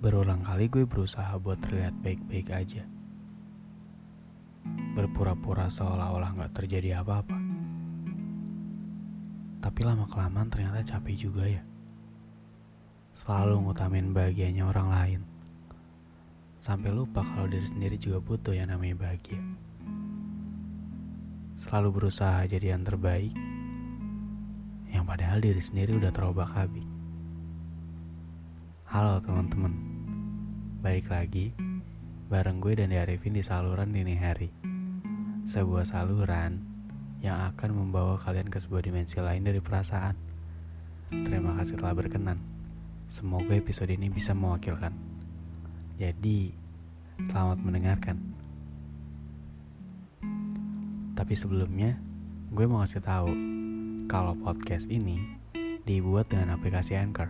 Berulang kali gue berusaha buat terlihat baik-baik aja. Berpura-pura seolah-olah gak terjadi apa-apa. Tapi lama-kelamaan ternyata capek juga ya. Selalu ngutamin bahagianya orang lain. Sampai lupa kalau diri sendiri juga butuh yang namanya bahagia. Selalu berusaha jadi yang terbaik. Yang padahal diri sendiri udah terobak habis. Halo teman-teman, balik lagi bareng gue dan Arifin di saluran dini hari. Sebuah saluran yang akan membawa kalian ke sebuah dimensi lain dari perasaan. Terima kasih telah berkenan. Semoga episode ini bisa mewakilkan. Jadi, selamat mendengarkan. Tapi sebelumnya, gue mau kasih tahu kalau podcast ini dibuat dengan aplikasi Anchor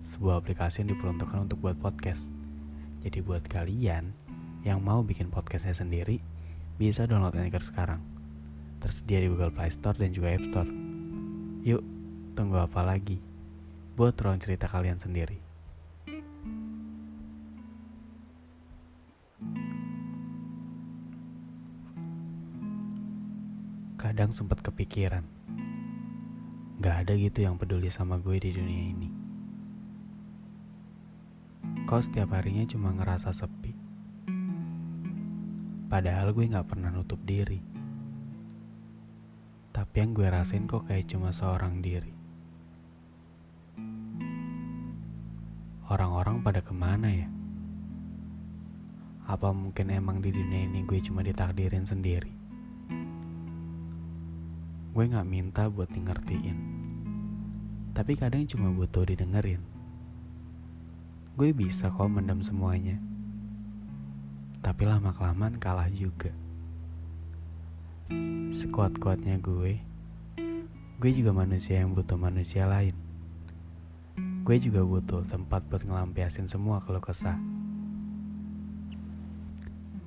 sebuah aplikasi yang diperuntukkan untuk buat podcast. Jadi buat kalian yang mau bikin podcastnya sendiri, bisa download Anchor sekarang. Tersedia di Google Play Store dan juga App Store. Yuk, tunggu apa lagi? Buat ruang cerita kalian sendiri. Kadang sempat kepikiran, gak ada gitu yang peduli sama gue di dunia ini kau setiap harinya cuma ngerasa sepi. Padahal gue gak pernah nutup diri. Tapi yang gue rasain kok kayak cuma seorang diri. Orang-orang pada ke mana ya? Apa mungkin emang di dunia ini gue cuma ditakdirin sendiri? Gue gak minta buat di ngertiin. Tapi kadang cuma butuh didengerin gue bisa kok mendam semuanya. Tapi lama-kelamaan kalah juga. Sekuat-kuatnya gue, gue juga manusia yang butuh manusia lain. Gue juga butuh tempat buat ngelampiasin semua kalau kesah.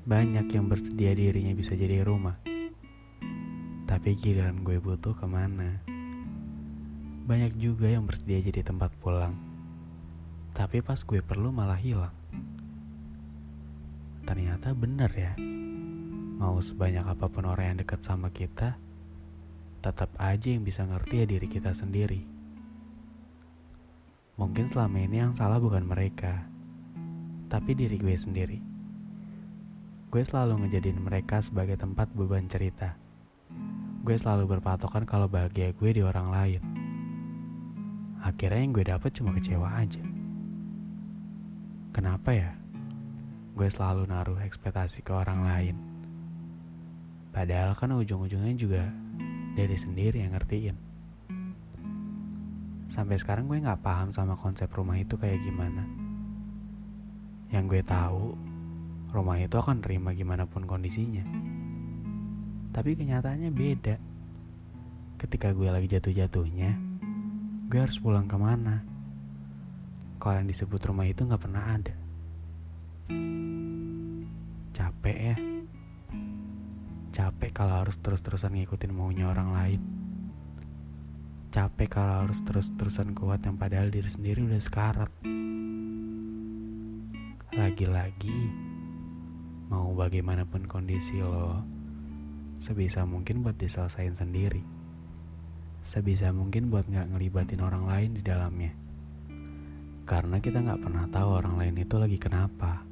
Banyak yang bersedia dirinya bisa jadi rumah. Tapi giliran gue butuh ke mana? Banyak juga yang bersedia jadi tempat pulang tapi pas gue perlu malah hilang. Ternyata bener ya. Mau sebanyak apa pun orang yang dekat sama kita, tetap aja yang bisa ngerti ya diri kita sendiri. Mungkin selama ini yang salah bukan mereka, tapi diri gue sendiri. Gue selalu ngejadiin mereka sebagai tempat beban cerita. Gue selalu berpatokan kalau bahagia gue di orang lain. Akhirnya yang gue dapet cuma kecewa aja. Kenapa ya? Gue selalu naruh ekspektasi ke orang lain. Padahal kan ujung-ujungnya juga dari sendiri yang ngertiin. Sampai sekarang gue gak paham sama konsep rumah itu kayak gimana. Yang gue tahu, rumah itu akan terima gimana pun kondisinya. Tapi kenyataannya beda. Ketika gue lagi jatuh-jatuhnya, gue harus pulang ke mana? Kalau yang disebut rumah itu nggak pernah ada. Capek ya. Capek kalau harus terus-terusan ngikutin maunya orang lain. Capek kalau harus terus-terusan kuat yang padahal diri sendiri udah sekarat. Lagi-lagi, mau bagaimanapun kondisi lo, sebisa mungkin buat diselesain sendiri. Sebisa mungkin buat nggak ngelibatin orang lain di dalamnya. Karena kita nggak pernah tahu orang lain itu lagi kenapa.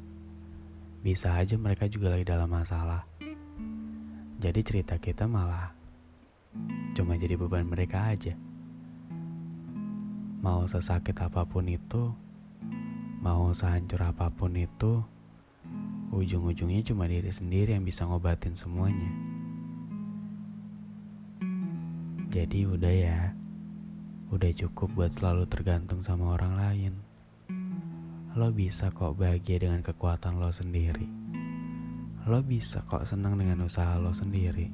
Bisa aja mereka juga lagi dalam masalah. Jadi cerita kita malah cuma jadi beban mereka aja. Mau sesakit apa pun itu, mau sehancur apa pun itu, ujung-ujungnya cuma diri sendiri yang bisa ngobatin semuanya. Jadi udah ya, udah cukup buat selalu tergantung sama orang lain. Lo bisa kok bahagia dengan kekuatan lo sendiri. Lo bisa kok senang dengan usaha lo sendiri.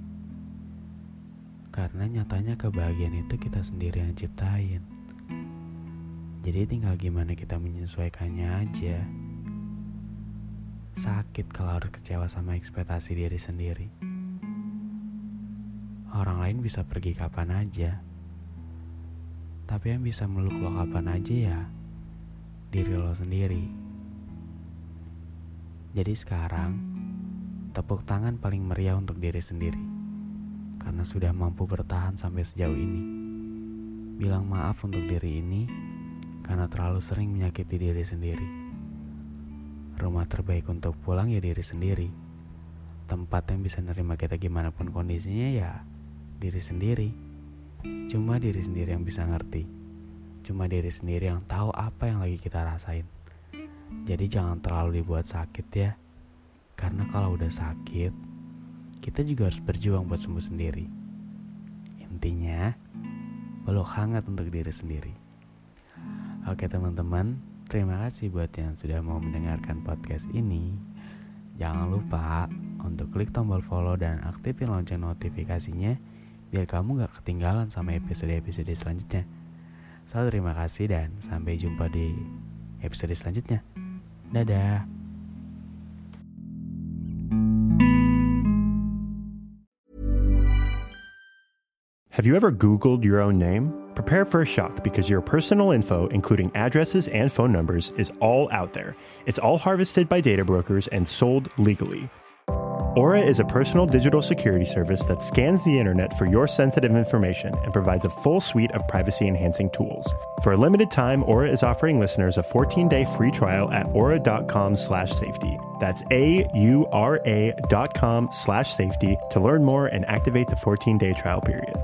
Karena nyatanya kebahagiaan itu kita sendiri yang ciptain. Jadi tinggal gimana kita menyesuaikannya aja. Sakit kalau harus kecewa sama ekspektasi diri sendiri. Orang lain bisa pergi kapan aja tapi yang bisa meluk lo kapan aja ya diri lo sendiri. Jadi sekarang, tepuk tangan paling meriah untuk diri sendiri. Karena sudah mampu bertahan sampai sejauh ini. Bilang maaf untuk diri ini karena terlalu sering menyakiti diri sendiri. Rumah terbaik untuk pulang ya diri sendiri. Tempat yang bisa nerima kita gimana pun kondisinya ya diri sendiri. Cuma diri sendiri yang bisa ngerti. Cuma diri sendiri yang tahu apa yang lagi kita rasain. Jadi jangan terlalu dibuat sakit ya. Karena kalau udah sakit, kita juga harus berjuang buat sembuh sendiri. Intinya, peluk hangat untuk diri sendiri. Oke teman-teman, terima kasih buat yang sudah mau mendengarkan podcast ini. Jangan lupa untuk klik tombol follow dan aktifin lonceng notifikasinya biar kamu gak ketinggalan sama episode-episode selanjutnya. Selalu terima kasih dan sampai jumpa di episode selanjutnya. Dadah. Have you ever Googled your own name? Prepare for a shock because your personal info, including addresses and phone numbers, is all out there. It's all harvested by data brokers and sold legally. Aura is a personal digital security service that scans the internet for your sensitive information and provides a full suite of privacy enhancing tools. For a limited time, Aura is offering listeners a 14-day free trial at aura.com slash safety. That's A-U-R-A dot com slash safety to learn more and activate the 14-day trial period.